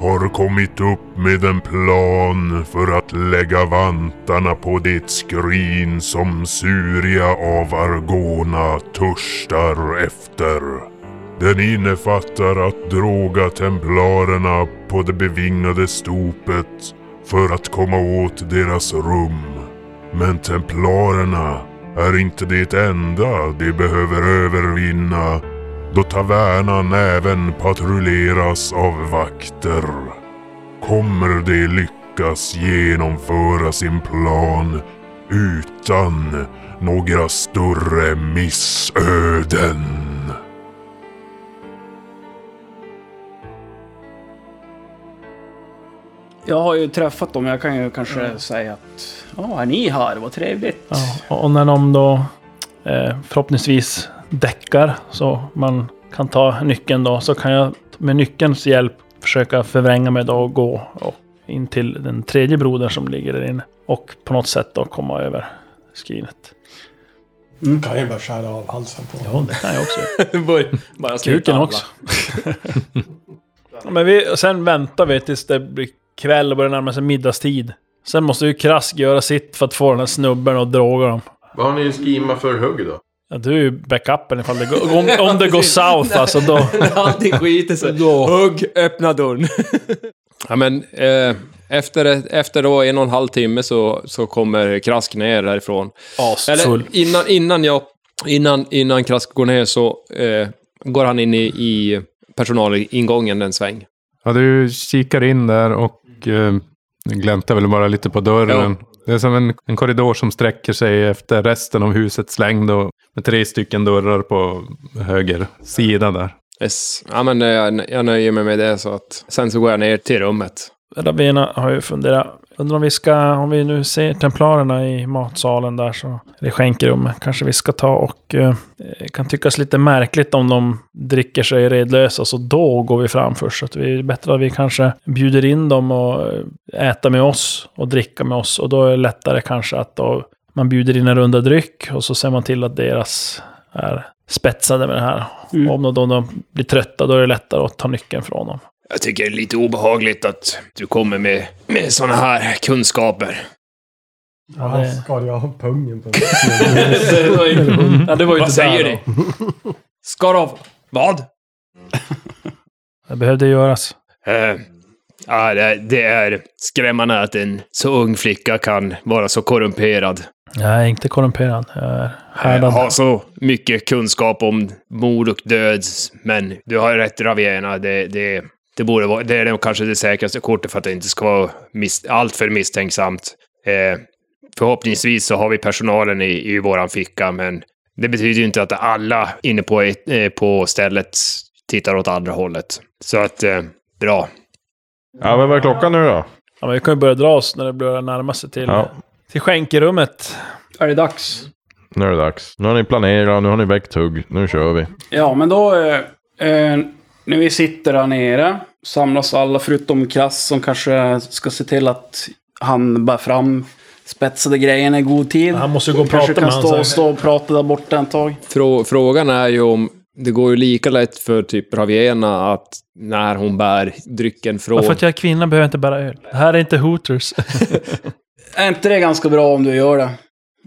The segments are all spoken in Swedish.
har kommit upp med en plan för att lägga vantarna på det skrin som Syria av Argona törstar efter. Den innefattar att droga templarerna på det bevingade stopet för att komma åt deras rum. Men templarerna är inte det enda de behöver övervinna då tavernan även patrulleras av vakter. Kommer de lyckas genomföra sin plan utan några större missöden? Jag har ju träffat dem, jag kan ju kanske säga att... Ja, är ni här? Vad trevligt. Ja, och när de då eh, förhoppningsvis däckar så man kan ta nyckeln då så kan jag med nyckelns hjälp försöka förvränga mig då och gå och in till den tredje brodern som ligger där inne. Och på något sätt då komma över skrinet. Du kan ju bara skära av halsen på Ja, det kan jag också Bara Kuken också. men vi, sen väntar vi tills det blir kväll och börjar närma sig middagstid. Sen måste ju Krask göra sitt för att få den här snubben och droga dem. Vad har ni skima för hugg då? Ja, du är ju backupen ifall det går, om, om det går south alltså då. När allting skiter sig. Hugg, öppna dörren. ja, men eh, efter, efter då en och en halv timme så, så kommer Krask ner därifrån. Asfull. Eller innan, innan jag... Innan, innan Krask går ner så eh, går han in i, i personalingången en sväng. Ja, du kikar in där och eh, gläntar väl bara lite på dörren. Det är som en, en korridor som sträcker sig efter resten av husets längd och med tre stycken dörrar på höger sida där. Yes. Ja, men eh, jag, jag nöjer mig med det så att... Sen så går jag ner till rummet. Ravena har ju funderat. Undrar om vi ska, om vi nu ser templarerna i matsalen där så, eller skänkrummet, kanske vi ska ta och eh, kan tyckas lite märkligt om de dricker sig redlösa, så då går vi fram först. Så att vi är bättre att vi kanske bjuder in dem och eh, äta med oss och dricka med oss. Och då är det lättare kanske att då man bjuder in en runda dryck och så ser man till att deras är spetsade med det här. Mm. Om de, de blir trötta då är det lättare att ta nyckeln från dem. Jag tycker det är lite obehagligt att du kommer med, med såna här kunskaper. Ja, Han det- skar ju av pungen på det var ju, Ja, det var ju Vad inte säger ni? Skar av. Vad? Det behövde göras. Eh, ja, det, det är skrämmande att en så ung flicka kan vara så korrumperad. Jag är inte korrumperad. Jag är härdad. har så mycket kunskap om mord och död. Men du har rätt Raviena. Det, det, det, borde vara, det är nog kanske det säkraste kortet för att det inte ska vara mis, alltför misstänksamt. Eh, förhoppningsvis så har vi personalen i, i våran ficka, men det betyder ju inte att alla inne på, ett, eh, på stället tittar åt andra hållet. Så att, eh, bra. Ja, men vad är klockan nu då? Ja, men vi kan ju börja dra oss när det börjar närma sig till, Ja. till skänkerummet. Är det dags? Nu är det dags. Nu har ni planerat, nu har ni väckt hugg. Nu kör vi. Ja, men då... Eh, eh, när vi sitter där nere samlas alla förutom Krass som kanske ska se till att han bär fram spetsade grejerna i god tid. Han måste ju gå och Kanske prata kan med stå, honom. stå och prata där borta ett tag. Frå, frågan är ju om det går ju lika lätt för typ Raviena att när hon bär drycken från... För att jag är kvinna behöver jag inte bära öl. Det här är inte Hooters. Är inte det ganska bra om du gör det?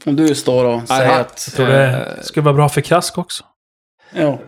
Om du står och säger att... Jag tror det skulle vara bra för Krask också. Ja.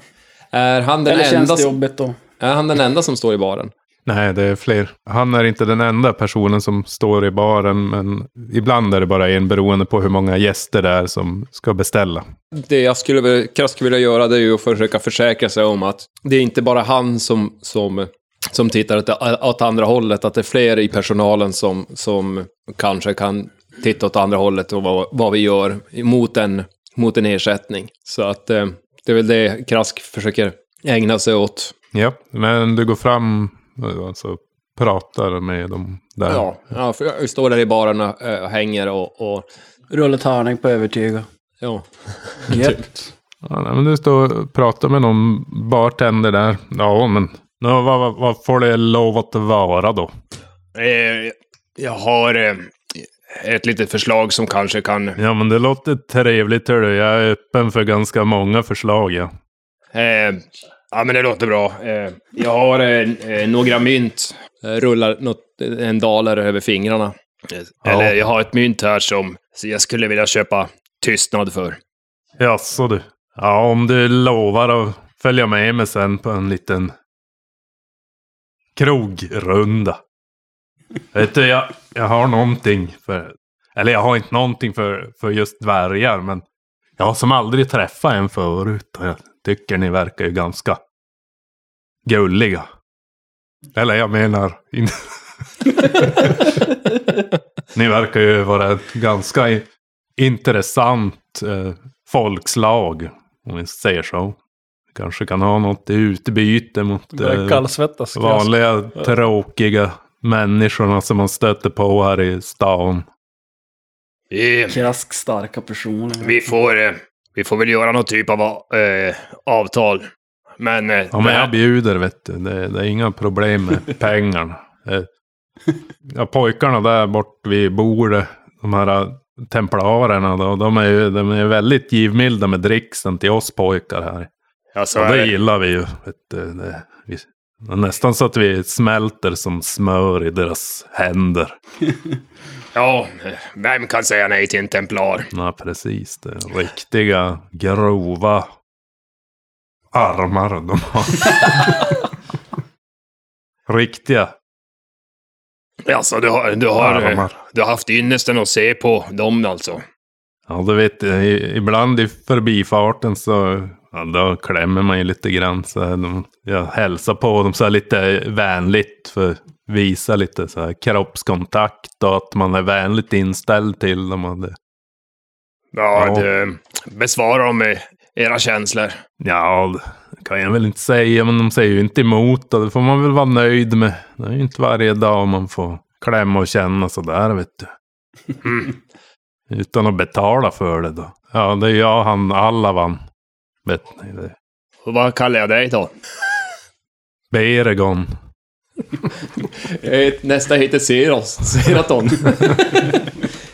Är han den Eller känns enda det jobbigt då? är han den enda som står i baren? Nej, det är fler. Han är inte den enda personen som står i baren, men ibland är det bara en beroende på hur många gäster det är som ska beställa. Det jag skulle krasst vilja göra det är ju att försöka försäkra sig om att det är inte bara han som, som, som tittar åt, åt andra hållet, att det är fler i personalen som, som kanske kan titta åt andra hållet och vad, vad vi gör mot en, mot en ersättning. Så att eh, det är väl det Krask försöker ägna sig åt. Ja, men du går fram och alltså, pratar med dem där. Ja, ja för jag står där i baren och äh, hänger och, och Rulla tärning på övertyga. ja. Gött. Ja, nej, men du står och pratar med någon bartender där. Ja, men vad, vad, vad får det lov att vara då? Eh, jag har eh, ett litet förslag som kanske kan... Ja, men det låter trevligt. Hör du. Jag är öppen för ganska många förslag. Ja. Eh, ja, men det låter bra. Eh, jag har eh, eh, några mynt. Jag rullar något, en daler över fingrarna. Eh, Ja. Eller jag har ett mynt här som jag skulle vilja köpa tystnad för. Jaså du. Ja, om du lovar att följa med mig sen på en liten krogrunda. Vet du, jag, jag har någonting för... Eller jag har inte någonting för, för just dvärgar, men jag har som aldrig träffat en förut och jag tycker ni verkar ju ganska gulliga. Eller jag menar... Ni verkar ju vara ett ganska intressant eh, folkslag, om vi säger så. Kanske kan ha något i utbyte mot eh, vanliga tråkiga människorna som man stöter på här i stan. Vi, Krask starka personer. vi, får, eh, vi får väl göra någon typ av eh, avtal. Men... Eh, Ja, men här- jag bjuder vet du. Det, det är inga problem med pengarna. Eh, Ja, pojkarna där bort vid bordet, de här eh, templarerna då, de är ju de är väldigt givmilda med dricksen till oss pojkar här. ja, så är det det. gillar vi ju. Vet du, det, vi, är nästan så att vi smälter som smör i deras händer. Ja, vem kan säga nej till en templar? Ja, precis. Det riktiga, grova armar de har. Riktiga Alltså, du har, du har, armar. du har haft ynnesten att se på dem alltså. Ja, du vet, ibland i förbifarten så ja, då klämmer man ju lite grann. Så de, jag hälsar på dem så lite vänligt för att visa lite så här kroppskontakt och att man är vänligt inställd till dem. Och det, Ja, Ja. Du, besvara dem med era känslor. Ja, det kan jag väl inte säga, men de säger ju inte emot och det får man väl vara nöjd med. Det är ju inte varje dag man får klämma och känna sådär, vet du. Mm. Utan att betala för det då. Ja, det är jag, han, Allavan. Vet ni det? Vad kallar jag dig då? Beregon. Nästa heter Seros. Seraton.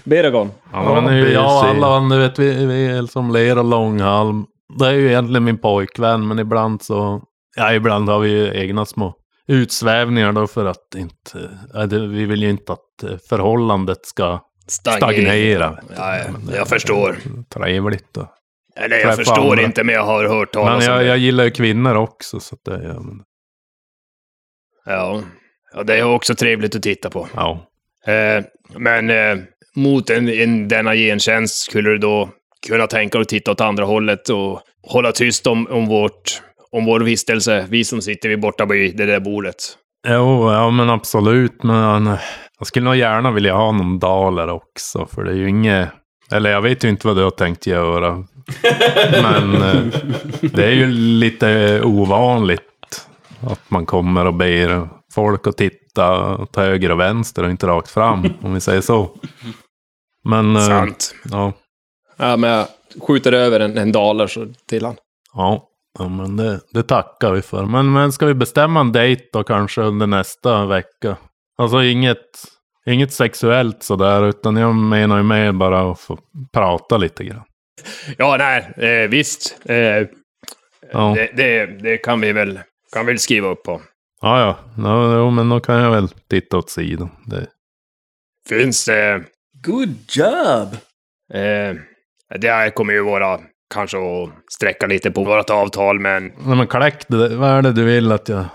Beragon. Ja, men jag och Allavan, du vet, vi, vi är som ler och långhalm. Det är ju egentligen min pojkvän, men ibland så... Ja, ibland har vi ju egna små utsvävningar då för att inte... Ja, det, vi vill ju inte att eh, förhållandet ska stagnera. Ja, ja, jag förstår. Trevligt då. Eller jag förstår andra. inte, men jag har hört Men talas om jag, det. jag gillar ju kvinnor också, så att det... Ja, men, Ja. ja, det är också trevligt att titta på. ja. Eh, men eh, mot en, en, denna gentjänst skulle du då kunna tänka dig att titta åt andra hållet och hålla tyst om, om, vårt, om vår vistelse, vi som sitter vid borta vid det där bordet. Jo, ja men absolut. Men eh, jag skulle nog gärna vilja ha någon daler också. För det är ju inget... Eller jag vet ju inte vad du har tänkt göra. men eh, det är ju lite ovanligt att man kommer och ber folk att titta åt höger och vänster och inte rakt fram. om vi säger så. Men... eh, Sant. Ja. Ja, men jag skjuter över en, en daler så till han. Ja, ja men det, det tackar vi för. Men, men ska vi bestämma en dejt då kanske under nästa vecka? Alltså inget, inget sexuellt sådär, utan jag menar ju mer bara att få prata lite grann. Ja, nej, eh, visst. Eh, Ja, det, det, det kan vi väl kan vi väl skriva upp på. ja, ja. No, jo, men då kan jag väl titta åt sidan. Det, Finns det... Good job! Eh, det här kommer ju vara kanske att sträcka lite på vårt avtal, men nej men kläck det, vad är det du vill att jag...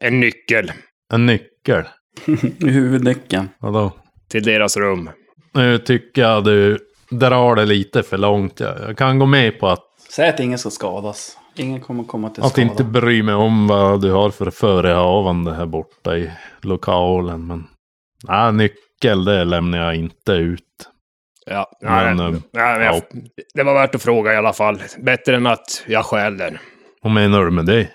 en nyckel En nyckel? Huvudnyckeln. Vadå? till deras rum. Nu tycker jag du drar det lite för långt. Jag, jag kan gå med på att Säg att ingen ska skadas. Ingen kommer komma till Att skada. inte bry mig om vad du har för förehavande här borta i lokalen. Men nej, nyckel det lämnar jag inte ut. Ja, Men, nej, eh, nej, men jag, det var värt att fråga i alla fall. Bättre än att jag stjäl den. Vad menar du med det?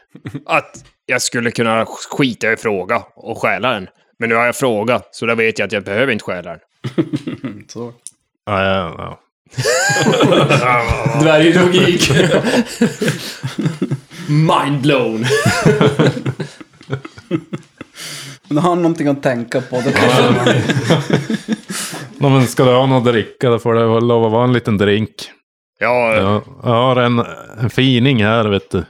Att jag skulle kunna skita i fråga och stjäla den. Men nu har jag frågat, så då vet jag att jag behöver inte stjäla den. Så. Ja, ja, ja. Dvärglogik. Mind blown. Men har någonting att tänka på. Då kanske Nå, men ska du ha något att dricka då får det lov att vara en liten drink. Ja, Ja, jag har en, en fining här vet du.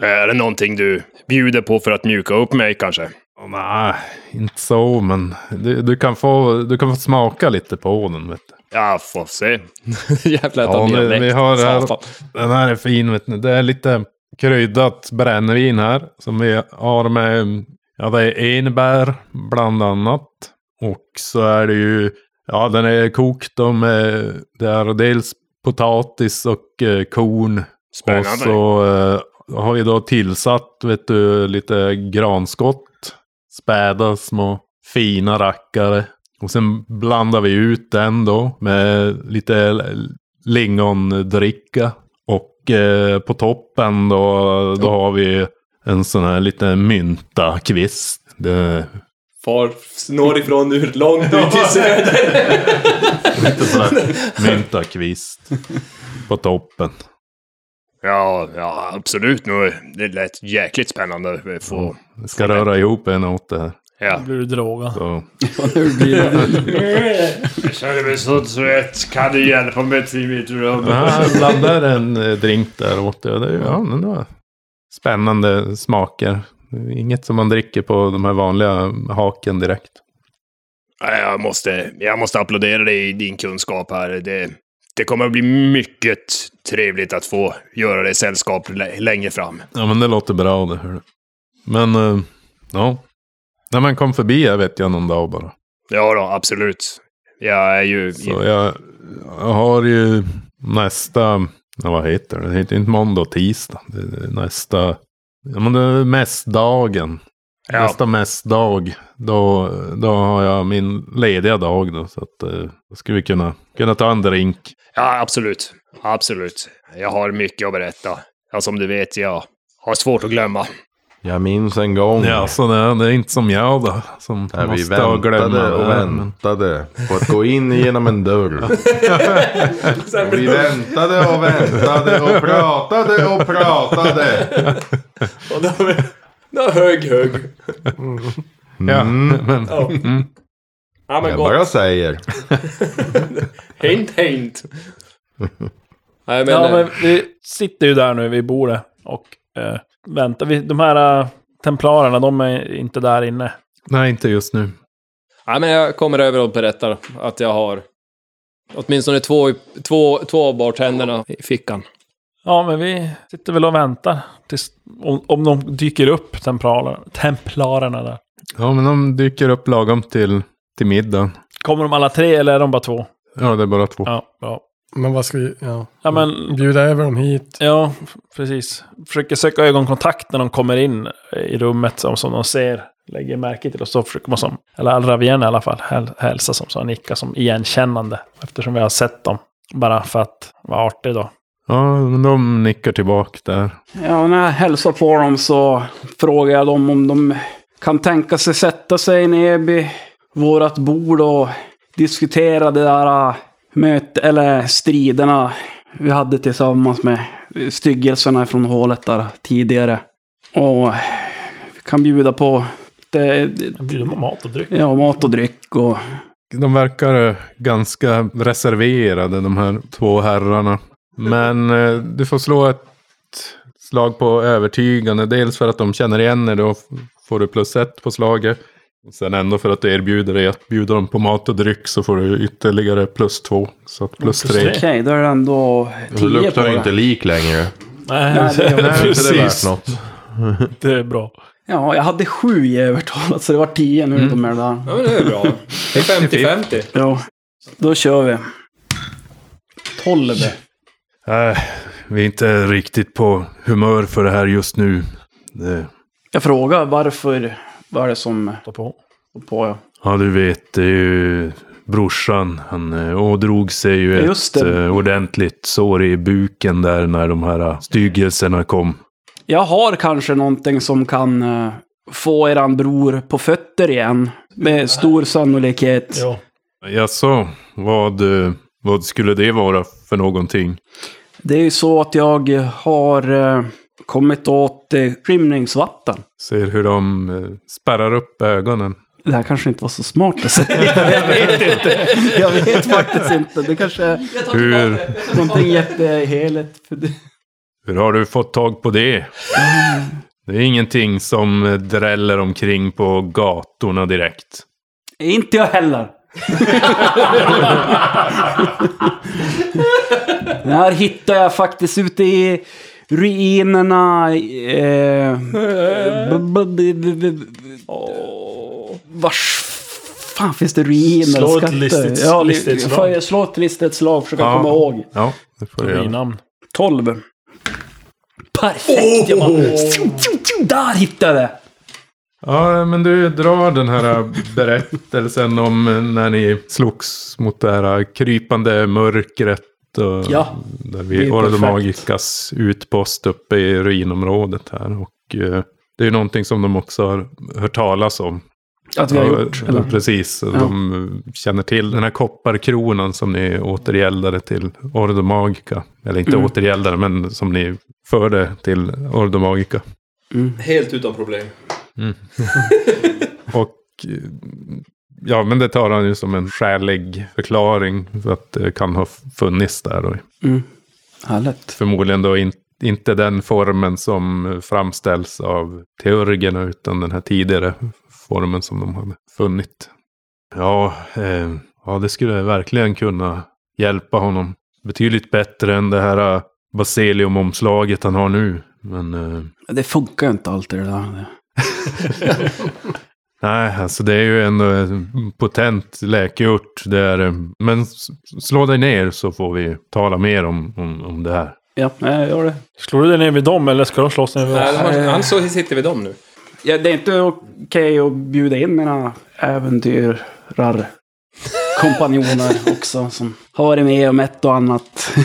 är det någonting du bjuder på för att mjuka upp mig kanske? Nej, inte så men du, du, kan få, du kan få smaka lite på den vet du. Jag får se. Jävla Ja, vi, vi har här, den här är fin vet ni. Det är lite kryddat brännvin här. Som vi har med, ja det är enbär bland annat. Och så är det ju, ja den är kokt då med, det är dels potatis och eh, korn. Spännande. Och så eh, har vi då tillsatt, vet du, lite granskott. Späda små fina rackare. Och sen blandar vi ut den då med lite lingondricka. Och eh, på toppen då, då har vi en sån här liten myntakvist. Det, Far norrifrån ur långt ut till söder. lite sån här myntakvist på toppen. Ja, ja, absolut. Nu, det lät jäkligt spännande. att Få, Jag ska röra ihop en åt det här. ja. Blir du drogad? Så. nu blir det. Jag känner mig så trött. Kan du hjälpa mig till mitt rum? Ja, jag blandar en eh, drink där åt det. det är, ja, den var spännande smaker. Inget som man dricker på de här vanliga haken direkt. Nej, Jag måste, jag måste applådera dig i din kunskap här. Det, det kommer att bli mycket trevligt att få göra det sällskap lä- längre fram. Ja, men det låter bra det. Hör. Men, eh, ja. När man kom förbi här vet jag någon dag bara. Ja då, absolut. Jag är ju... Så jag, jag har ju nästa, ja, vad heter det? Det heter inte måndag och tisdag. Det är nästa, ja men det är mässdagen. Ja. Nästa mässdag, då, då har jag min lediga dag då. Så att eh, då ska vi kunna, kunna ta en drink. Ja, absolut. Absolut. Jag har mycket att berätta. Ja, som du vet, jag har svårt att glömma. Jag minns en gång Ja, så det, är- det är inte som jag då. Som när vi väntade och väntade på att gå in genom en dörr. vi väntade och väntade och pratade och pratade. Då hög, hög. Ja, men, Ja, ja men Jag bara gott. säger. Hint, hint. Nej, men... ja, eh, men vi sitter ju där nu vid bordet och eh, väntar. Vi, de här uh, templarerna, de är inte där inne. nej, inte just nu. Ja, men jag kommer över och berättar att jag har åtminstone två, två, två av bartenderna i fickan. Ja, men vi sitter väl och väntar tills, om, om de dyker upp, templarer, templarerna där. Ja, men de dyker upp lagom till, till middagen. Kommer de alla tre eller är de bara två? Ja, det är bara två. Ja, ja. Men vad ska vi... Ja. Ja, men Bjuda över dem hit. Ja, precis. Försöker söka ögonkontakt när de kommer in i rummet som, som de ser, lägger märke till. Och så försöker man som, eller Ravien i alla fall, häl, hälsa som så, nicka som igenkännande. Eftersom vi har sett dem. Bara för att vara artig då. Ja, de nickar tillbaka där. Ja, när jag hälsar på dem så frågar jag dem om de kan tänka sig sätta sig ner vid vårat bord och diskutera det där äh, möte, eller striderna vi hade tillsammans med styggelserna från hålet där tidigare. Och vi kan bjuda på det, Bjuder på mat och dryck. ja, mat och dryck och De verkar ganska reserverade, de här två herrarna. Men eh, du får slå ett slag på övertygande. Dels för att de känner igen er, då får du plus ett på slaget. Och sen ändå för att du erbjuder dig att bjuda dem på mat och dryck så får du ytterligare plus två. Så att plus Plus tre. okej, då är det ändå tio på luktar det det. inte lik längre. Nej, Nej, det- Nej, inte det värt precis. något. Det är bra. Ja, jag hade sju i övertalat så det var tio nu de är där. Ja, men det är bra. Det är 50-50. Ja, då kör vi. 12. Äh, vi är inte riktigt på humör för det här just nu. Det, Jag frågar varför, vad är det som Ta på. står på? Ja. ja, du vet, det är ju brorsan. Han eh, ådrog sig ju Ja, ett eh, ordentligt sår i buken där när de här eh, styggelserna kom. Jag har kanske någonting som kan eh, få eran bror på fötter igen. Med stor sannolikhet. Jo. Jaså, vad, vad skulle det vara för någonting? Det är ju så att jag har eh, kommit åt eh, skymningsvatten. Ser hur de eh, spärrar upp ögonen. Det här kanske inte var så smart att säga. jag vet inte. Jag vet faktiskt inte. Det kanske är Hur, någonting jätteheligt. för det. hur har du fått tag på det? Det är ingenting som eh, dräller omkring på gatorna direkt. Inte jag heller. Det här hittade jag faktiskt ute i ruinerna. Eh, vars fan finns det ruiner? Slå ett listigt- ja, listigt slag. Slå ett listigt slag försöka Ja. komma ihåg. Ja, det får du göra. namn. 12. Perfekt! Jag bara, tju, tju, tju, där hittade jag det! Ja, men du drar den här berättelsen om när ni slogs mot det här krypande mörkret. Och Ja, där vi Ordo. Magicas utpost uppe i ruinområdet här. Och eh, det är ju någonting som de också har hört talas om. Att vi har Ja, gjort. ja, Eller? Precis, de känner till den här kopparkronan som ni återgäldade till Ordo Magica. Eller inte Mm. återgäldade, men som ni förde till Ordo Magica. Helt utan problem. Och eh, ja, men det tar han ju som en skälig förklaring. För att det kan ha funnits där. Mm. Härligt. förmodligen då in, inte den formen som framställs av teurgerna. Utan den här tidigare formen som de hade funnit. Ja, eh, ja det skulle verkligen kunna hjälpa honom. Betydligt bättre än det här eh, basiliumomslaget han har nu. Men eh, Det funkar ju inte alltid det där. Nej, alltså det är ju en potent eh, men slå dig ner så får vi tala mer om, om, om det här. Ja, jag gör det. Slår du dig ner vid dem eller ska de slåss ner vid Nej, oss? har- han så sitter vid dem nu. Ja, det är inte okej att bjuda in mina äventyrar kompanjoner också som har varit med om ett och annat.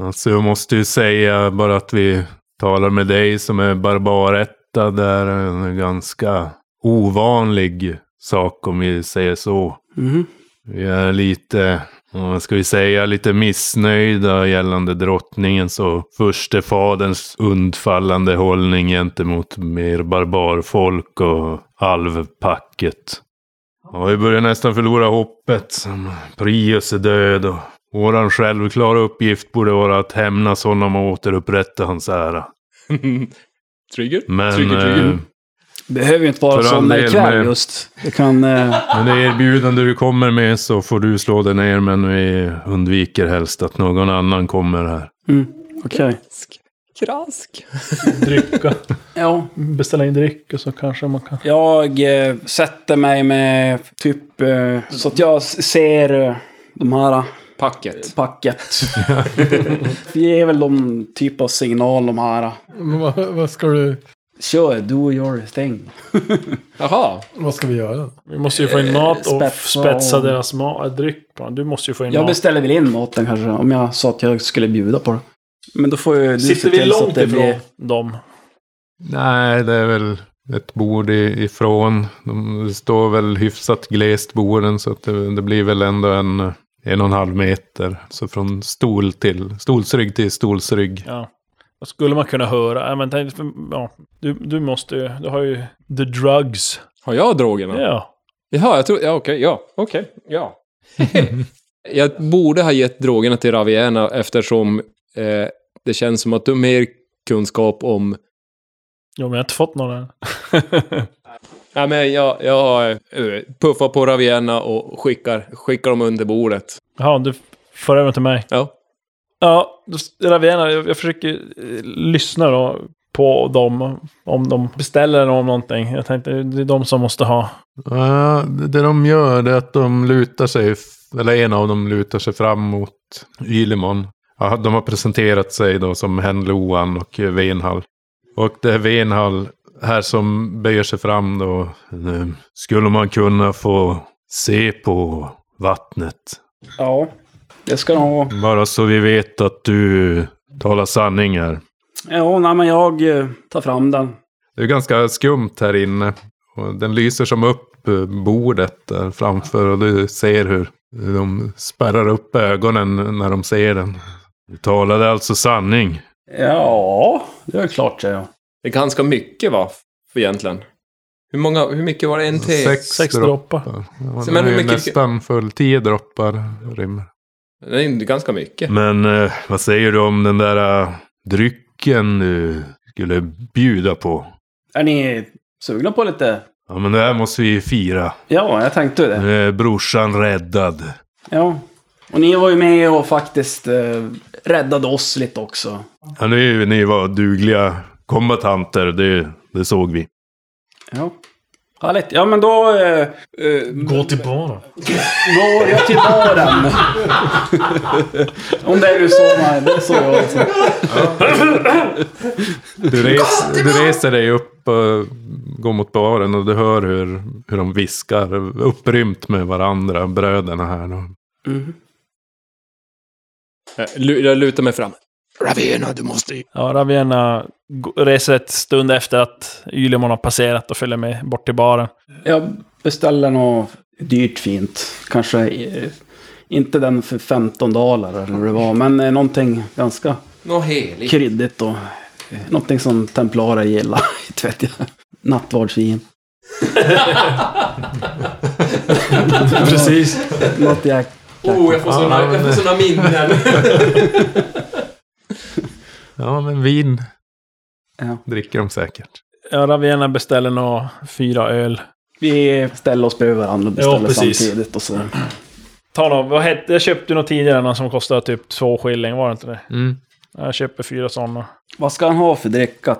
Alltså jag måste ju säga bara att vi talar med dig som är barbaretta. Det är en ganska ovanlig sak om vi säger så. Mhm. Vi är lite, vad ska vi säga, lite missnöjda gällande drottningens och furstefaderns undfallande hållning gentemot mer barbarfolk och alvpacket. Ja, vi börjar nästan förlora hoppet. som Prius är död och våran självklara uppgift borde vara att hämnas honom och återupprätta hans ära. Trigger? Men, trigger, trigger. Eh, Behöver ju inte vara För så all när del ikväll med- just. Det kan... Eh, med det erbjudande du kommer med så får du slå dig ner men vi undviker helst att någon annan kommer här. mm, okej. Krask. Dricka. Ja, Beställa in dryck och så kanske man kan... jag eh, sätter mig med typ... Eh, så att jag ser eh, de här Packet. packet. Vi ger väl de typ av signal de här. Men vad, vad ska du... Kör, do your thing. Jaha. Vad ska vi göra? Vi måste ju få in mat och spetsa spetsa deras ma- dryck. på. Du måste ju få in Jag mat. beställer väl in maten kanske, om jag sa att jag skulle bjuda på det. Men då får ju du Sitter vi långt det ifrån blir... dem? Nej, det är väl ett bord i- ifrån. De står väl hyfsat glest borden så att det, det blir väl ändå en, en och en halv meter. Så från stol till stolsrygg till stolsrygg. Ja. Vad skulle man kunna höra? Ja, men tänk, ja, du, du måste ju... Du har ju the drugs. Har jag drogerna? Ja. Jaha, jag tror... Ja, okej. ja, okej. Ja. jag borde ha gett drogerna till Raviena eftersom eh, det känns som att du har mer kunskap om... Jo, men jag har inte fått någon än. Ja, men jag, jag eh, puffar på Raviena och skickar, skickar dem under bordet. Jaha, du för över till mig. Ja. Ja, Raviena, jag, jag försöker eh, lyssna då på dem. Om de beställer om någonting. Jag tänkte, det är de som måste ha. Ja, det det de gör det är att de lutar sig, eller en av dem lutar sig fram mot Ylimon. Ja, de har presenterat sig då som Henloan och Venhall. Och det är Venhall här som böjer sig fram då. Eh, Skulle man kunna få se på vattnet? Ja, det ska nog... Bara så vi vet att du talar sanning här. Ja, nej, men jag eh, tar fram den. Det är ganska skumt här inne. Den lyser som upp eh, bordet där framför och du ser hur de spärrar upp ögonen när de ser den. Du talade alltså sanning. Ja, det är klart säger jag. Det är ganska mycket va? För egentligen. Hur, många, hur mycket var det? En te? Sex droppar. Ja, Så den men hur mycket- nästan full. Tio droppar rymmer. Det är ganska mycket. Men eh, vad säger du om den där eh, drycken du skulle bjuda på? Är ni sugna på lite? Ja, men det här måste vi fira. Ja, jag tänkte det. Nu är brorsan räddad. Ja. Och ni var ju med och faktiskt eh, räddade oss lite också. Ja, ni, ni var dugliga kombatanter, det, det såg vi. Ja. Härligt. Ja, men då eh, eh, Gå till baren. går jag till baren. Om det är du så, nej, det är så jag alltså. Du, res, du reser dig upp och går mot baren och du hör hur, hur de viskar upprymt med varandra, bröderna här. Jag lu- Jag lutar mig fram. Ravena, du måste ju... Ja, Ravienna g- reser ett stund efter att Ylemon har passerat och följer med bort till baren. Jag beställer något dyrt fint. Kanske eh, inte den för 15 dollar eller vad det var. Men eh, någonting ganska Nå heligt. kryddigt och eh, någonting som templarer gillar. Vet jag. Nattvardsvin. Precis. Något jäk... Oh, jag får såna, jag får såna minnen. Ja, men vin Ja. dricker de säkert. Ja, Ravienna beställer nog fyra öl. Vi ställer oss bredvid varandra och beställer precis. samtidigt. Och så. Ta något, vad hette, jag köpte något tidigare, någon som kostade typ två skilling, var det inte det? Mm. Jag köper fyra sådana. Vad ska han ha för dricka?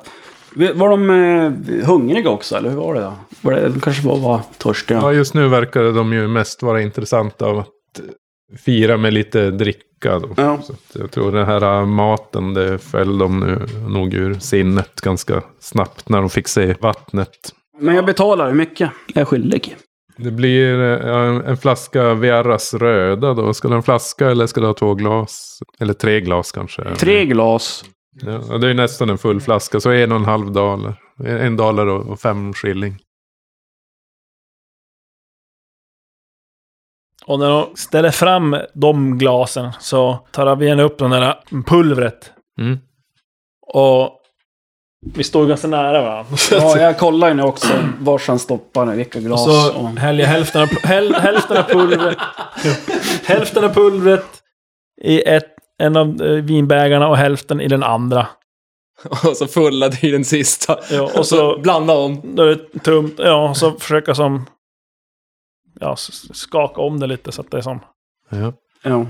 Var de eh, hungriga också, eller hur var det? Då? Var det de kanske bara var törstiga? Ja, just nu verkar de ju mest vara intressanta av att fira med lite dricka. Då. Ja. Så att jag tror den här maten, det föll dem nu nog ur sinnet ganska snabbt när de fick se vattnet. Men jag betalar hur mycket? Jag är skyldig. Det blir ja, en- flaska Viaras röda då. Ska du ha en flaska eller ska du ha två glas? Eller tre glas kanske? Tre glas. Ja, det är ju nästan en full flaska, så en och en halv dollar. En och och fem skilling. Och när de ställer fram de glasen så tar Ravienna upp den där pulvret. Mm. Och vi står ganska nära varandra. Ja, jag kollar ju nu också vars han stoppar vilka Och glas. så och... häller jag hälften av, häl, hälften av pulvret... hälften av pulvret i ett, en av eh, vinbägarna och hälften i den andra. Och så fulla i den sista. Ja, Och och så så blanda om. då är det tumt. Ja, och så försöka som... Ja, skaka om det lite så att det är som... Ja. Ja.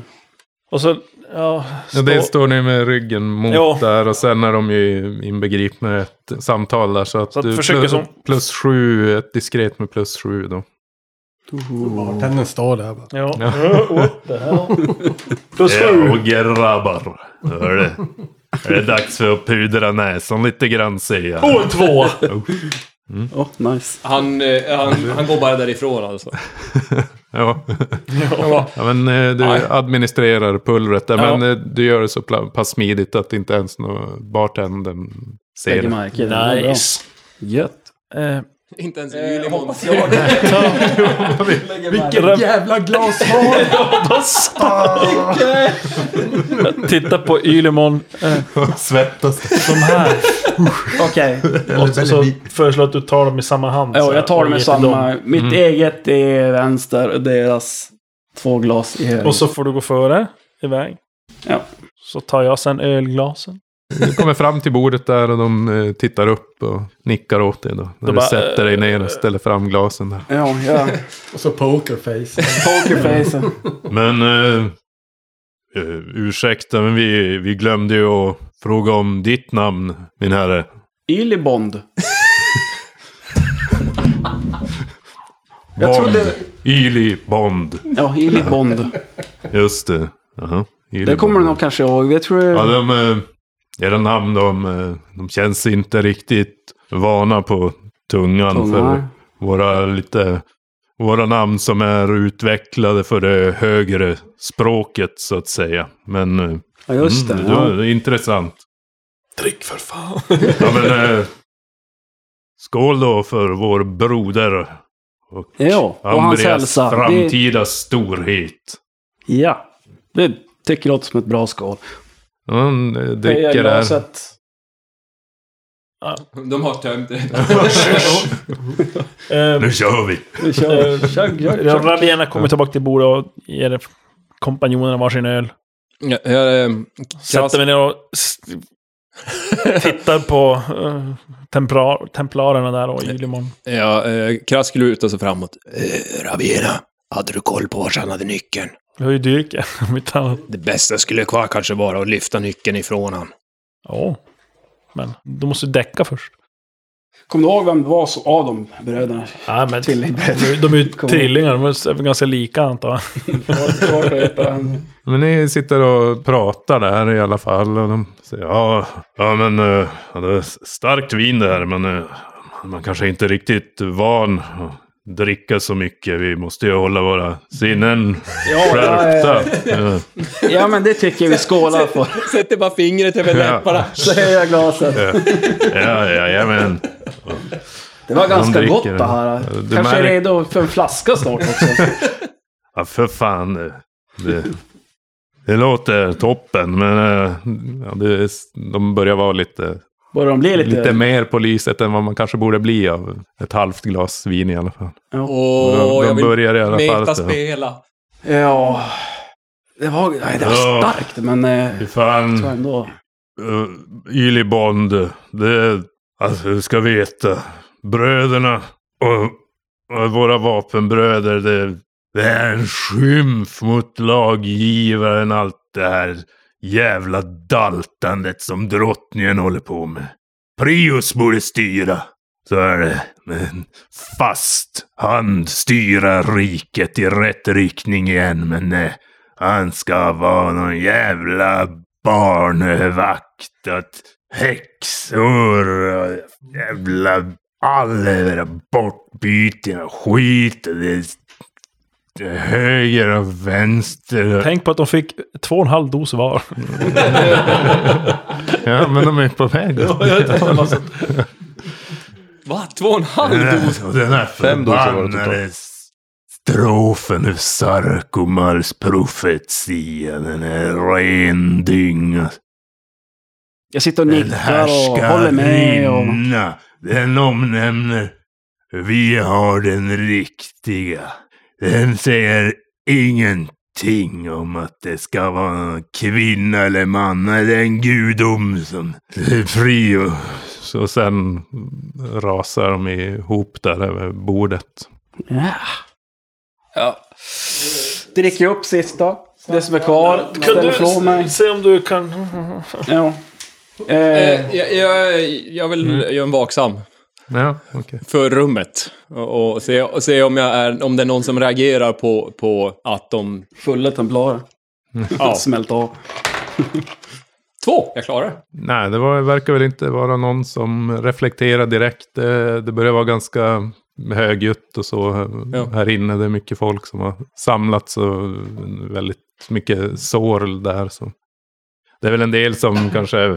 Och så... Ja, Ja, det stå- står ni med ryggen mot Ja. där och sen är de ju inbegripna i ett samtal där. Så att, Så att du försöker plus, som- plus sju, ett diskret med plus sju då. Bartendern står där bara. Ja. Ja. What the hell? Plus Ja, sju. och grabbar. Hör det. Är det dags för att pudra näsan lite grann säger jag. Och en två! Oh, nice. Han, eh, han, han går bara därifrån alltså. Ja, Ja. ja men eh, du administrerar pulvret där. Ja. Men eh, du gör det så pass smidigt att inte ens bartendern ser Lägger det. Nice. Gött. Eh, Inte ens Eh, Ylimon. hoppas Vilket jävla glasval! jag tittar på Ylemon. Eh, Svettas. de här. Okej. Och så, så föreslår att du tar dem i samma hand. Ja, jag tar dem. samma. Mitt eget är vänster och deras två glas i höger. Och så får du gå före iväg. Ja. Så tar jag sen ölglasen. Du kommer fram till bordet där och de eh, tittar upp och nickar åt dig då. När Då du bara, sätter dig ner och ställer fram glasen där. Ja, ja. Och så pokerface. Pokerface. Men... Uh, ursäkta, men vi, vi glömde ju att fråga om ditt namn, min herre. Ylibond. Jag trodde- Yli Bond. Ja, Ylibond. Just det. Jaha. Yli Det kommer Bond. du nog kanske ihåg. Jag tror... Ja, de, eh, era namn de, eh, de känns inte riktigt vana på tungan Tungan. för våra lite våra namn som är utvecklade för det högre språket så att säga. Men eh, Ja, just det. mm, Ja. det är intressant. Drick för fan. Ja, men, eh, skål då för vår broder. Och Ja, och hans Ambrias hälsa. Det, framtida storhet. ja, det tycker jag låter som ett bra skål. Han eh, dricker där. glaset. De har tömt det. Eh, Nu kör vi! Vi kör. Chug, chug. Ravierna kommer tillbaka till bordet och ger kompanjonerna varsin öl. Jag, eh, Sätter mig ner och tittar på uh, templar, templarerna där och Ylimon. ja, eh, Krask lutar sig framåt. Eh, Ravena, hade du koll på var han hade nyckeln? Vi har ju Dyrke. om inte annat. Det bästa skulle kvar kanske vara att lyfta nyckeln ifrån han. Ja. Men du måste däcka först. Kommer du ihåg vem det var så, av de bröderna? Ja, men Tvillingbröder. de är ju trillingar. De är ganska lika antar jag. Men ni sitter och pratar där i alla fall. Och de säger ja, ja men eh, ja, det är starkt vin det här. Men eh, man kanske inte är riktigt van dricka så mycket. Vi måste ju hålla våra sinnen Ja, skärpta. ja, Ja. Ja, men det tycker jag vi skålar på. Sätter bara fingret över Ja. läpparna. Så höjer jag glaset. Ja, ja, ja, men. Det var ganska gott det. här. Du Kanske är redo för en flaska snart också. Ja, för fan. Det, det, det låter toppen, men eh, ja, det, de börjar vara lite, Börjar de bli lite... lite mer på lyset än vad man kanske borde bli av ett halvt glas vin i alla fall. Åh, de jag vill börjar i alla fall. metaspela. Ja... Det var, nej, det var Ja. starkt, men... Eh, Fy fan. ändå. Uh, Ylibond, det... Alltså, du ska veta. Bröderna och, och våra vapenbröder, det, det är en skymf mot laggivaren, allt det här jävla daltandet som drottningen håller på med. Prius borde styra. Så är det. Med en fast hand styra riket i rätt riktning igen. Men nej, han ska vara någon jävla barnvakt. Att häxor och jävla Alla det bortbyten och skit. Och det, är höger och vänster. Tänk på att de fick två och en halv dos var. Ja, men de är på väg. Va? Två och en halv dos? Och den här Fem doser var det totalt. förbannade strofen ur Sarkomals profetia. Den är ren dynga. Jag sitter och Den nickar och håller med. Och... härskarinna. Den omnämner vi har den riktiga. Den säger ingenting om att det ska vara någon kvinna eller man. Är en gudom som är fri. Och... Så sen rasar de ihop där över bordet. Ja. ja. Dricker upp sista. Det som är kvar. Kan ifrån mig. du se om du kan... Ja. Eh, Eh, jag, jag, jag vill göra en vaksam Ja, okej. för rummet. Och, och, se, och se om, jag är, om det är någon som reagerar på, på att de... fulla templarer. Ja. Smält av. Två! Jag klarar. Nej, det var, verkar väl inte vara någon som reflekterar direkt. Det, det börjar vara ganska högljutt och så Ja. här inne. Det är mycket folk som har samlats och väldigt mycket sår där. Så. Det är väl en del som kanske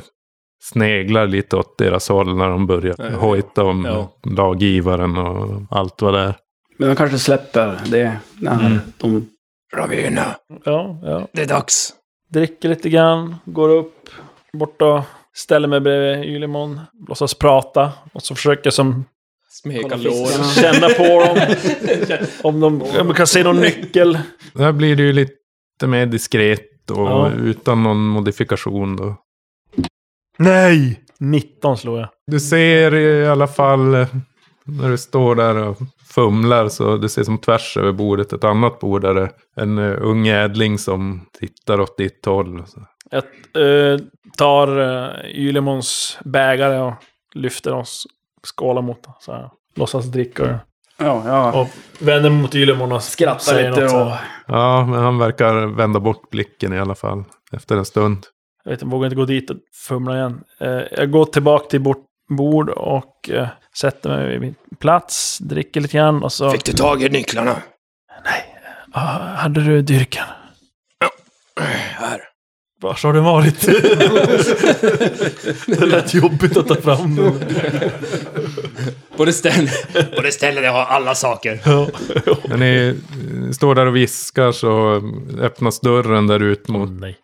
sneglar lite åt deras håll när de börjar Ja, ja, ja. hojta om Ja. laggivaren och allt vad det är. Men de kanske släpper det när de... Ravena, Ja, ja. det är dags. Dricker lite grann, går upp, bort och ställer mig bredvid Ylimon. Låtsas prata. Och så försöker som Smeka Kolla lår. fiskarna. känna på dem. om de om de kan se någon nyckel. Där blir det ju lite mer diskret och Ja. utan någon modifikation då. Nej! 19 slår jag. Du ser i alla fall eh, när du står där och fumlar så det ser som tvärs över bordet ett annat bord där det är en uh, ung ädling som tittar åt ditt håll. Jag eh, tar uh, Ylimons bägare och lyfter oss. Skålar mot så här. Låtsas dricka. Ja, ja. Och vänder mot Ylimon och Skrattar lite och... Ja, men han verkar vända bort blicken i alla fall efter en stund. Jag vet, jag vågar inte gå dit och fumla igen. Eh, jag går tillbaka till bort bord och eh, sätter mig vid min plats. Dricker lite grann och så... Fick du tag i nycklarna? Ah, hade du dyrkan? Här. Vars har du varit? det lät jobbigt att ta fram den. På det stället, på det stället jag har alla saker. När ni eh, står där och viskar så öppnas dörren där ut mot Nej.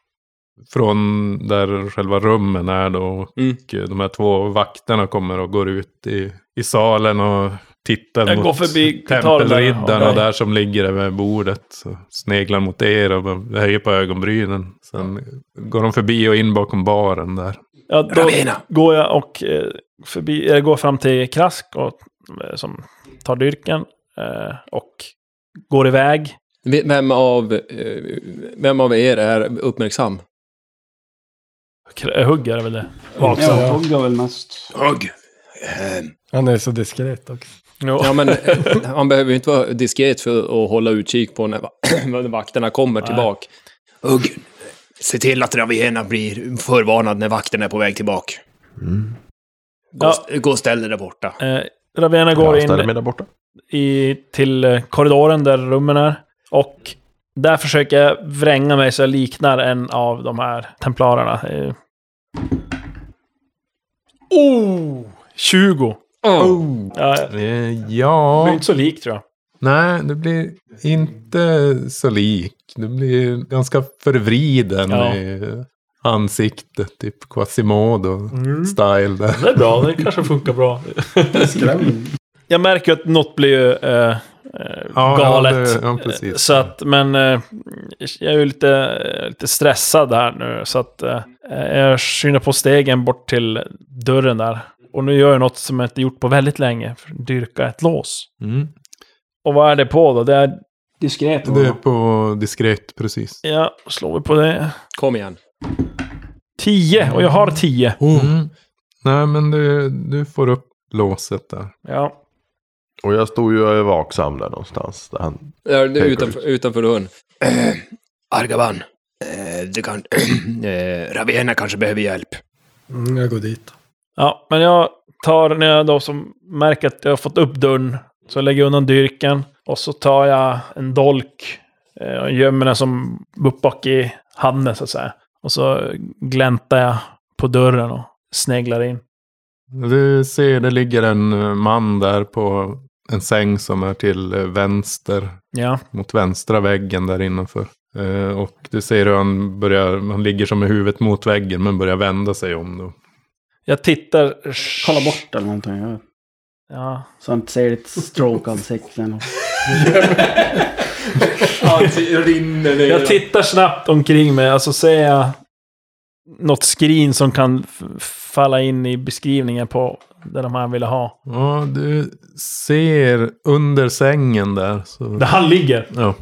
Från där själva rummen är då. Och Mm. de här två vakterna kommer och går ut i, i salen och tittar Jag mot där. tempelriddarna Okej. där som ligger över bordet. Så sneglar mot er och höjer på ögonbrynen. Sen går de förbi och in bakom baren där. Ja, då Ravena. går jag och eh, förbi, eller går fram till Krask och, eh, som tar dyrken. Eh, och går iväg. Vem av, eh, vem av er är uppmärksam? Kr- Hugger är väl det. Ja, Vaksam. jag hugger väl mest. Hugg. Eh, Han är så diskret också. Jo. Ja, men eh, han behöver ju inte vara diskret för att hålla utkik på när, va- när vakterna kommer tillbaka. Hugg. Se till att Ravena blir förvarnad när vakten är på väg tillbaka. Gå, Ja. gå och ställ dig där borta. Eh, Ravena går in mig där borta. i, till eh, korridoren där rummen är. Och där försöker jag vränga mig så jag liknar en av de här templarerna. Eh. Oh! 20. Oh. Ja, Eh, det Ja, blir inte så lik tror jag. nej det blir inte så lik. Det blir ganska förvriden Ja. i ansiktet. Typ Quasimodo-style där. Det är bra, det kanske funkar bra. Skrämmer. Jag märker att något blir ju eh, Ja, galet. ja, det- ja, precis. Så att, men eh, jag är ju lite, lite stressad här nu. Så att eh, jag skyndar på stegen bort till dörren där. Och nu gör jag något som jag inte gjort på väldigt länge. Dyrka ett lås. Mm. Och vad är det på då? Det är... Diskret Det är på diskret, precis. Ja, slår vi på det. Kom igen. 10 och jag har 10. Mm. Nej, men du, du får upp låset där. Ja. Och jag stod ju och är vaksam där någonstans. Där han... Ja, det är utanför, utanför dörren. Argaban. Eh, det kan... eh, Ravena kanske behöver hjälp. Mm, jag går dit. Ja, men jag tar när jag då som märker att jag har fått upp dörren. Så lägger jag undan dyrken. Och så tar jag en dolk. eh, Och gömmer den som upp bak i handen så att säga. Och så gläntar jag på dörren och sneglar in. Du ser, det ligger en eh, man där på en säng som är till eh, vänster. Ja. Mot vänstra väggen där innanför. Eh, och du ser hur han börjar, han ligger som med huvudet mot väggen men börjar vända sig om då. Jag tittar... Kolla bort eller någonting. Ja. Ja. Så han inte ser ditt stroke-ansikte. eller något. Jag tittar snabbt omkring mig, alltså ser jag något skrin som kan falla in i beskrivningen på det de här ville ha. Ja, du ser under sängen där. Så, Där han ligger. ja.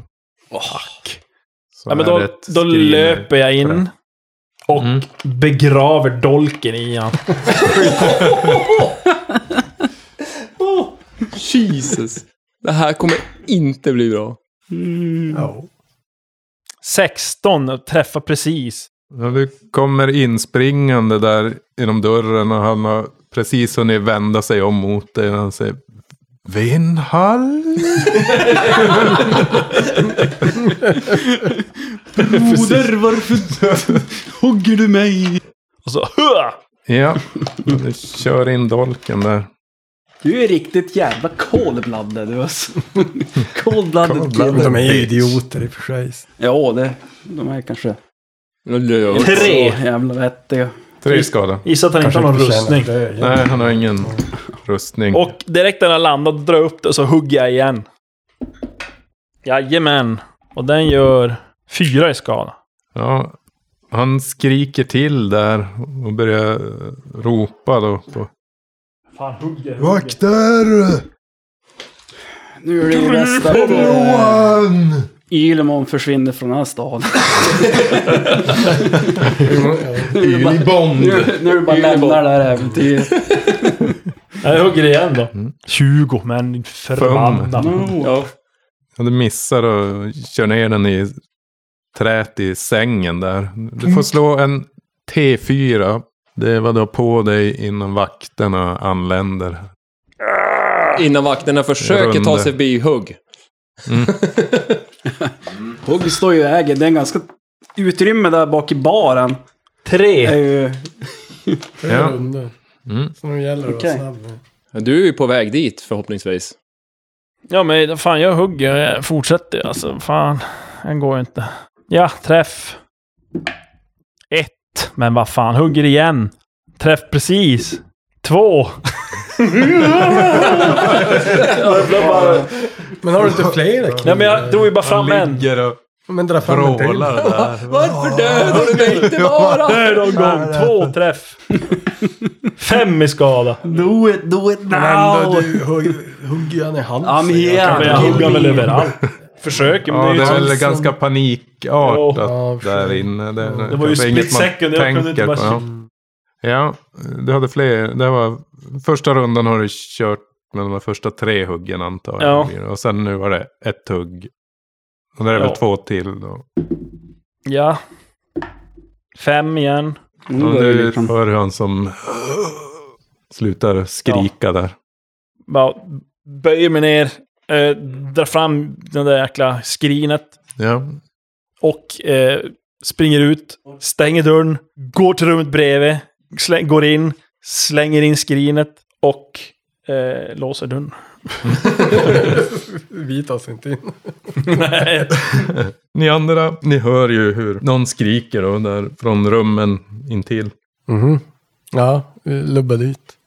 Så Ja, men då, då löper jag in och Mm. begraver dolken i han. Jesus. Det här kommer inte bli bra. Ja. 16 och träffar precis. Ja, du kommer inspringande där genom dörren och han har precis hunnit vända sig om mot dig. Och han säger Vinhall? Moder, varför hugger du mig? Och så Hua! Ja, du kör in dolken där. Du är riktigt jävla cold-blooded du alltså. Cold-blooded. kille. De är ju idioter i och för sig. Ja, det, de är kanske Tre. jävla vettiga. Tre skada. Gissa att han inte har någon rustning. Nej, han har ingen rustning. Och direkt när han landar drar jag upp det och så hugger jag igen. Jajamän. Och den gör fyra i skada. Ja, han skriker till där och börjar ropa då på Fan, hugger. Vakter! Nu är det eh, Johan! Ylemon försvinner från den här staden. Ylibond! Nu, nu är det bara lämnar det här äventyret. Jag hugger igen då. 20, men förbannat. No. Ja. Ja, du missar och kör ner den i trät i sängen där. Du får slå en T4. Det är vad du har på dig innan vakterna anländer. Innan vakterna försöker ta Runde. sig förbi hugg. Hugg står ju i vägen. Det är en ganska utrymme där bak i baren Tre! är ju... Tre Ja. runder. Mm. Så nu gäller det att Okej. vara snabb. nu. Du är ju på väg dit förhoppningsvis. Ja men fan jag hugger, jag fortsätter alltså. Fan, den går inte. Ja, träff. Ett. Men vad fan, hugger igen. Träff precis. Två. Men har du inte flera knivar? Nej men jag drog ju bara fram en. Men dra fram en till. Varför dödar du mig inte bara? Någon gång. Två träff. Fem i skada. Do it, do it Men ändå, now! du hugg- hugger ju han i halsen. I'm here. Men jag hugger väl överallt. Försöker, men Ja, det det är är ju väl som... ganska panikartat Ja, där inne. Det, Det var ju split second, jag kunde inte bara-. Ja. ja, du hade fler. Det var första rundan har du kört med de här första tre huggen antar jag. Och sen nu var det ett hugg. Och det är Ja. väl två till då. Ja. Fem igen. Mm, Och det är du liksom- hör hur han som slutar skrika där. Bara böjer mig ner. Eh, drar fram den där jäkla skrinet. Ja. Och eh, springer ut. Stänger dörren. Går till rummet bredvid. Går in. Slänger in skrinet. Och eh, låser dörren. Vi tar oss inte in. Nej. Ni andra, ni hör ju hur någon skriker då där från rummen intill. Mhm. Ja, vi lubbar dit.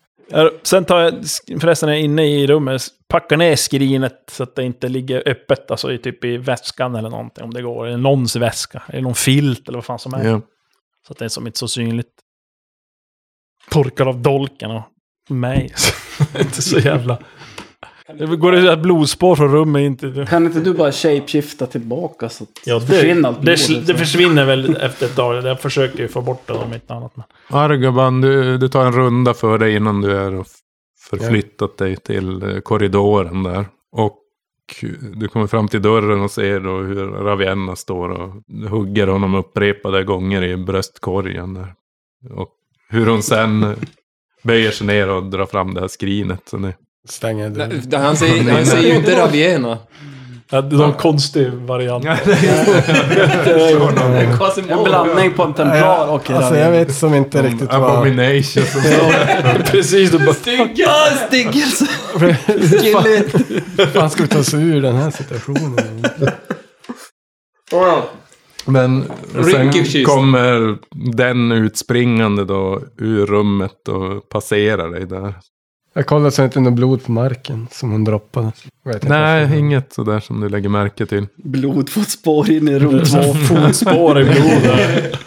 Sen tar jag, förresten är inne i rummet, packar ner skrinet så att det inte ligger öppet, alltså i typ i väskan eller någonting om det går. Eller någons väska, eller någon filt eller vad fan som är. Ja. Så att det är som inte så synligt. Torkar av dolken och mig. inte så jävla... Det går det ett blodspår från rummet in till... Kan inte du bara shapeshifta tillbaka så att Ja, försvinner allt det, blod, det, det försvinner väl efter ett tag. Jag försöker ju få bort det om inte annat. Men... Argaban, du, du tar en runda för dig innan du är och förflyttat dig till eh, korridoren där. Och du kommer fram till dörren och ser då hur Ravienna står och hugger honom upprepade gånger i bröstkorgen där. Och hur hon sen böjer sig ner och drar fram det här skrinet. Så ni, Stänger dörren. Nej, Han säger, han säger ju inte Raviena. Ja, det är någon konstig variant. En blandning på en templar och Alltså jag vet som inte riktigt vad... Abomination. som Precis, du bara... Ja, styggelse! Hur fan ska vi ta oss ur den här situationen? Men sen kommer den utspringande då ur rummet och passerar dig där. Jag kollar så att det inte är något blod på marken som hon droppade. Vet inte varför. Nej, inget sådär som du lägger märke till. Blodfotspår in i rum två. Fotspår i blodet.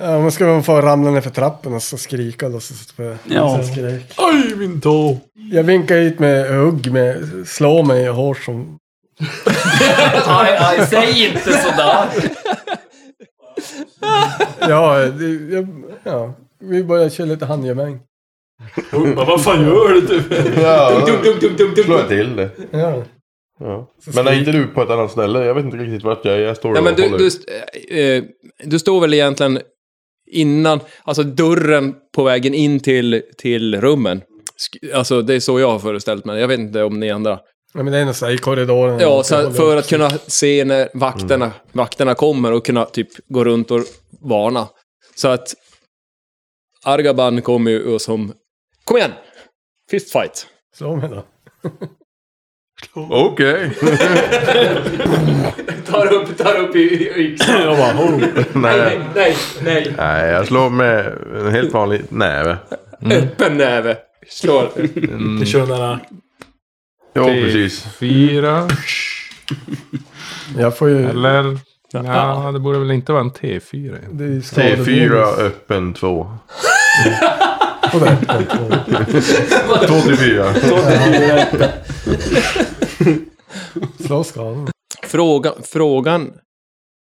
Ja, man ska få ramla ner för trappen och så skrika. Så så jag, Ja. skrek. Oj, min tå! Jag vinkar hit med hugg med slå mig hårt som... Aj, aj, säg inte sådär! Ja, det, ja. Vi börjar köra lite handgemäng. Vad fan gör du? Typ? Ja, Dum, dum, dum, dum, dum. slår jag till det. Ja. Ja. Men är inte du på ett annat ställe? Jag vet inte riktigt vart jag är. Jag står och men du, du, st- eh, du står väl egentligen innan, alltså dörren på vägen in till, till rummen. Sk- Alltså det är så jag har föreställt mig. Jag vet inte om ni andra. Ja, men det är nog så här i korridoren. Ja, så för att kunna se när vakterna, vakterna kommer och kunna typ gå runt och varna. Så att Argaban kommer ju och som... Kom igen! Fistfight! Slå mig då. Okej. Tar upp, tar upp i yxan. Jag bara, oh. Nej. nej, nej. Nej, jag slår med en helt vanlig näve. Öppen näve. Slår. Du kör den där... Ja, precis. Fyra. Jag får ju... Eller? Ja, det borde väl inte vara en T4. Det är ju skadebonus. T4 öppen 2. Och där. 2 till 4. Slå skadan. Fråga, frågan...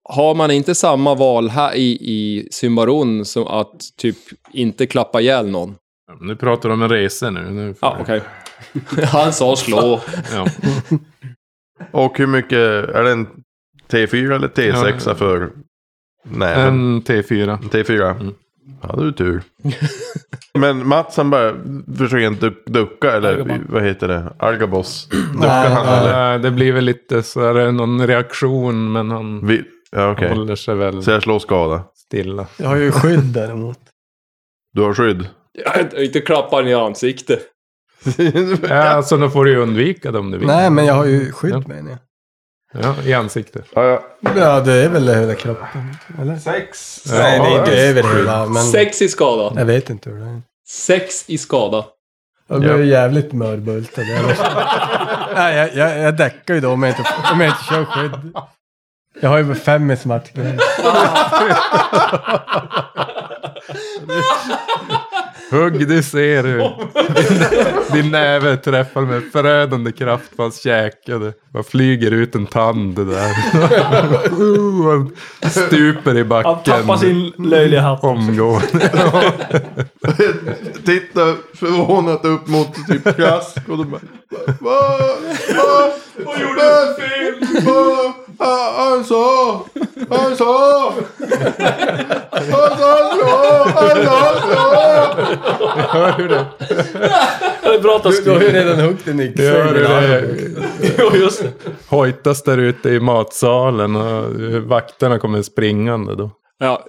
Har man inte samma val här i, i Symbaron som att typ inte klappa ihjäl någon? Nu pratar du om en resa nu. nu Ja, okej. Han sa slå. Ja. Och hur mycket, är det en T4 eller T6 Ja. för näven? En T4. T4? Mm. Hade du tur. Men Mats han bara försöker inte duck- ducka eller Argabon. vad heter det? Argabos. Duckar Nej, han nej. eller? Eh, Det blir väl lite så är det någon reaktion men han... Vill, Ja, okej. Håller sig väl Så jag slår skada. stilla. Jag har ju skydd däremot. Du har skydd? Jag inte klappa i ansiktet. Ja, alltså då får du ju undvika det om du vill. Nej, men jag har ju skydd Ja. menar jag. Ja, i ansiktet. ja, ja. Ja, det är väl hela kroppen. Eller? Sex. Nej, det är inte över hela, men... Sex i skada. Jag vet inte hur det är. Sex i skada. Jag blir ju jävligt mörbultad. Jag, jag, jag, jag däckar ju då om jag inte, om jag inte kör skydd. Jag har ju fem i smärtgräns. Hugg, du ser hur din näve träffar med förödande kraft på hans käke. Det bara flyger ut en tand där. Han stuper i Han backen. tappar sin löjliga hatt. Omgående. Titta förvånat upp mot typ Krask och de bara... Va? Va? Vad gjorde fel? Ah! Han sa slå! Han sa slå! Hör du det? Det är bra att han Du har ju redan huggit en yxa. Hör du i det? Jo, just det. Hojtas där ute i matsalen och vakterna kommer springande då. Ja.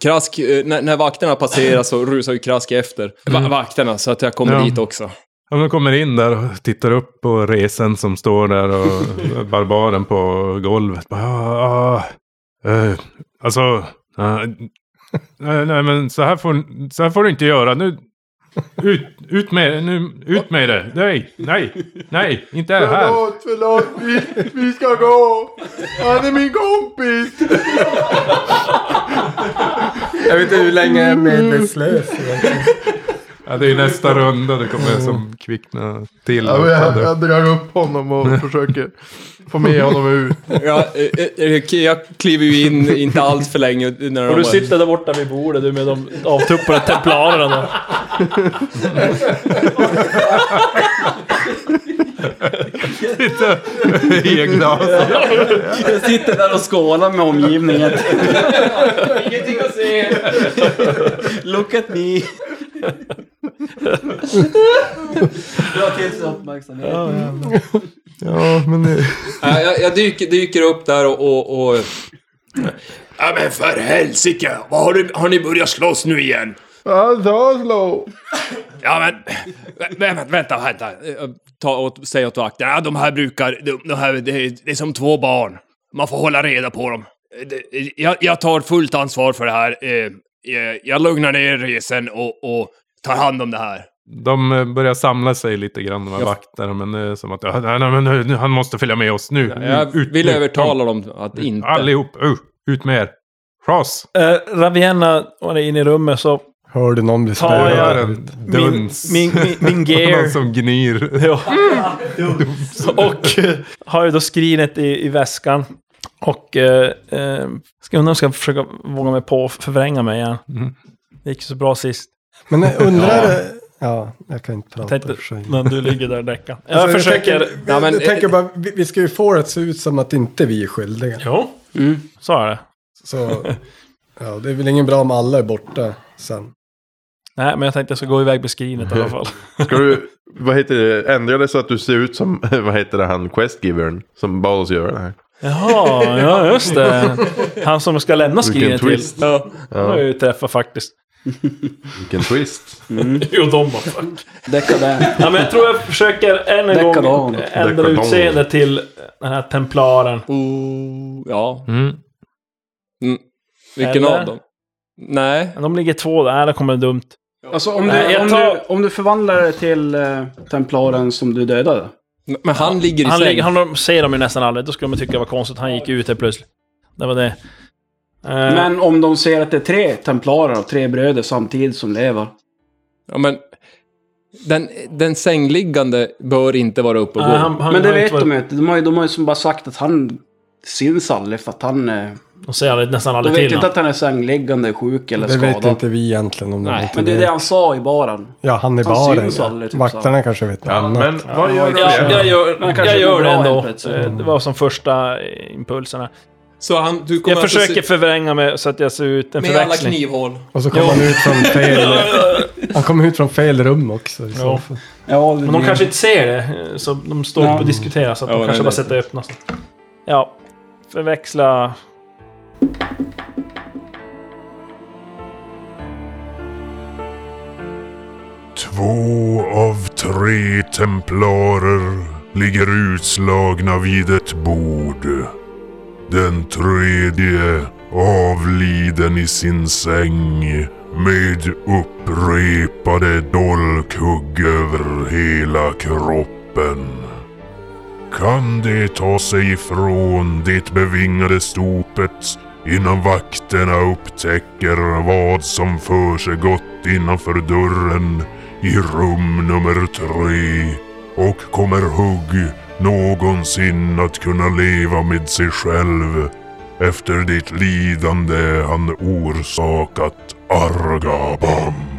Krask, eh, när, när vakterna passerar så rusar ju Krask efter va vakterna så att jag kommer Ja. dit också. Ja, de kommer in där och tittar upp på resen som står där och barbaren på golvet. Bara, ah, ah, eh, alltså, ah, nej, nej men så här, får, så här får du inte göra. Nu, ut, ut med nu, ut med det. Nej, nej, nej, inte här. Förlåt, förlåt. Vi, vi ska gå. Han är min kompis. Jag vet inte hur länge jag är medvetslös. Ja, det är nästa runda. Det kommer som kvickna till. Ja, jag, jag drar upp honom och försöker få med honom ut. Ja, eh, eh, jag kliver ju in inte alls för länge. När Och du sitter där borta vid bordet du med de avtuppade templarerna. Egna. Jag sitter där och skålar med omgivningen. Ingenting att se! Look at me. Dra till sig uppmärksamhet. Ja, men det... Ja, jag, jag dyker, dyker upp där och... och, och ja men för helsike! Vad har, du, har ni börjat slåss nu igen? Han sa slå. Ja men... Vä, vä, vänta, vänta. Ta åt, säg åt vakterna. Ja, de här brukar... De, de här, det, är, det är som två barn. Man får hålla reda på dem. Jag, jag tar fullt ansvar för det här. Eh, eh, Jag lugnar ner resen och, och tar hand om det här. De eh, börjar samla sig lite grann, de här Ja. vakterna. Men det är som att ja, nej, nej, men nu, nu, han måste följa med oss nu. Jag Ut vill nu. övertala dem att inte... Allihop, uh, ut med er. Ras! Uh, Ravienna var inne i rummet så Hör du någon bli spöad? min, duns. min, min, min Någon gear. som gnyr. Ja. och eh, har ju då skrinet i, i väskan. Och eh, eh, ska undra om jag ska försöka våga mig på att förvränga mig igen. Mm. Det gick ju så bra sist. Men jag undrar... Ja, jag kan inte prata. Jag tänkte, men du ligger där och däckar. Jag Alltså, försöker... tänker, Ja, men- jag tänker bara, vi, vi ska ju få det att se ut som att inte vi är skyldiga. Jo, Mm. så är det. Så, ja, det är väl ingen bra om alla är borta sen. Nej, men jag tänkte jag ska gå iväg med skrinet i alla fall. Ska du, vad heter det, ändra det så att du ser ut som, vad heter det, han questgivern som bad oss göra det här? Jaha, ja just det. Han som ska lämna skrinet till. Ja, han har jag ju träffat faktiskt. Vilken twist. Jo, de var fuck. Dekadent. Ja, men jag tror jag försöker än en gång ändra utseende till den här templaren. Oh, ja. Mm. Vilken Eller? av dem? Nej. Men de ligger två där, Nej, det kommer dumt. Alltså om Nej, du, om, tar- du, om du förvandlar det till uh, templaren som du dödade. Men han ligger i Han, säng. ligger, han ser dem ju nästan aldrig, då skulle de tycka det var konstigt. Han gick ut helt plötsligt. Det var det. Eh, Men om de ser att det är tre templarer och tre bröder samtidigt som lever. Ja, men... Den, den sängliggande bör inte vara uppe och gå. han, han, Men det vet inte varit- de ju inte. De har ju, de har ju som bara sagt att han syns aldrig för att han... eh, De ser aldrig, nästan De aldrig vet till inte honom. att han är sängliggande, sjuk eller Det vet skadad. inte vi egentligen om de Nej, vet Men det är det han sa i baren. Ja, han är han baren. syns Ja. aldrig, typ Vakterna kanske vet Ja, annat. men vad gör du? Ja, jag Men gör, jag gör det ändå. Det var som första impulserna. Så han, du kommer Jag alltså försöker se, förvränga mig så att jag ser ut en med alla förväxling. knivhål. Och så kommer han ut från fel... han kommer ut från fel rum också. Ja. Ja, Men de kanske inte ser det, så de står Ja. upp och diskuterar så att Ja, de kanske nej. bara sätter öppna. Ja, förväxla Två av tre templarer ligger utslagna vid ett bord. Den tredje avliden i sin säng med upprepade dolkhugg över hela kroppen. Kan det ta sig ifrån det bevingade stopet innan vakterna upptäcker vad som försiggått innanför dörren i rum nummer tre och kommer Hugg någonsin att kunna leva med sig själv efter det lidande han orsakat Argabam.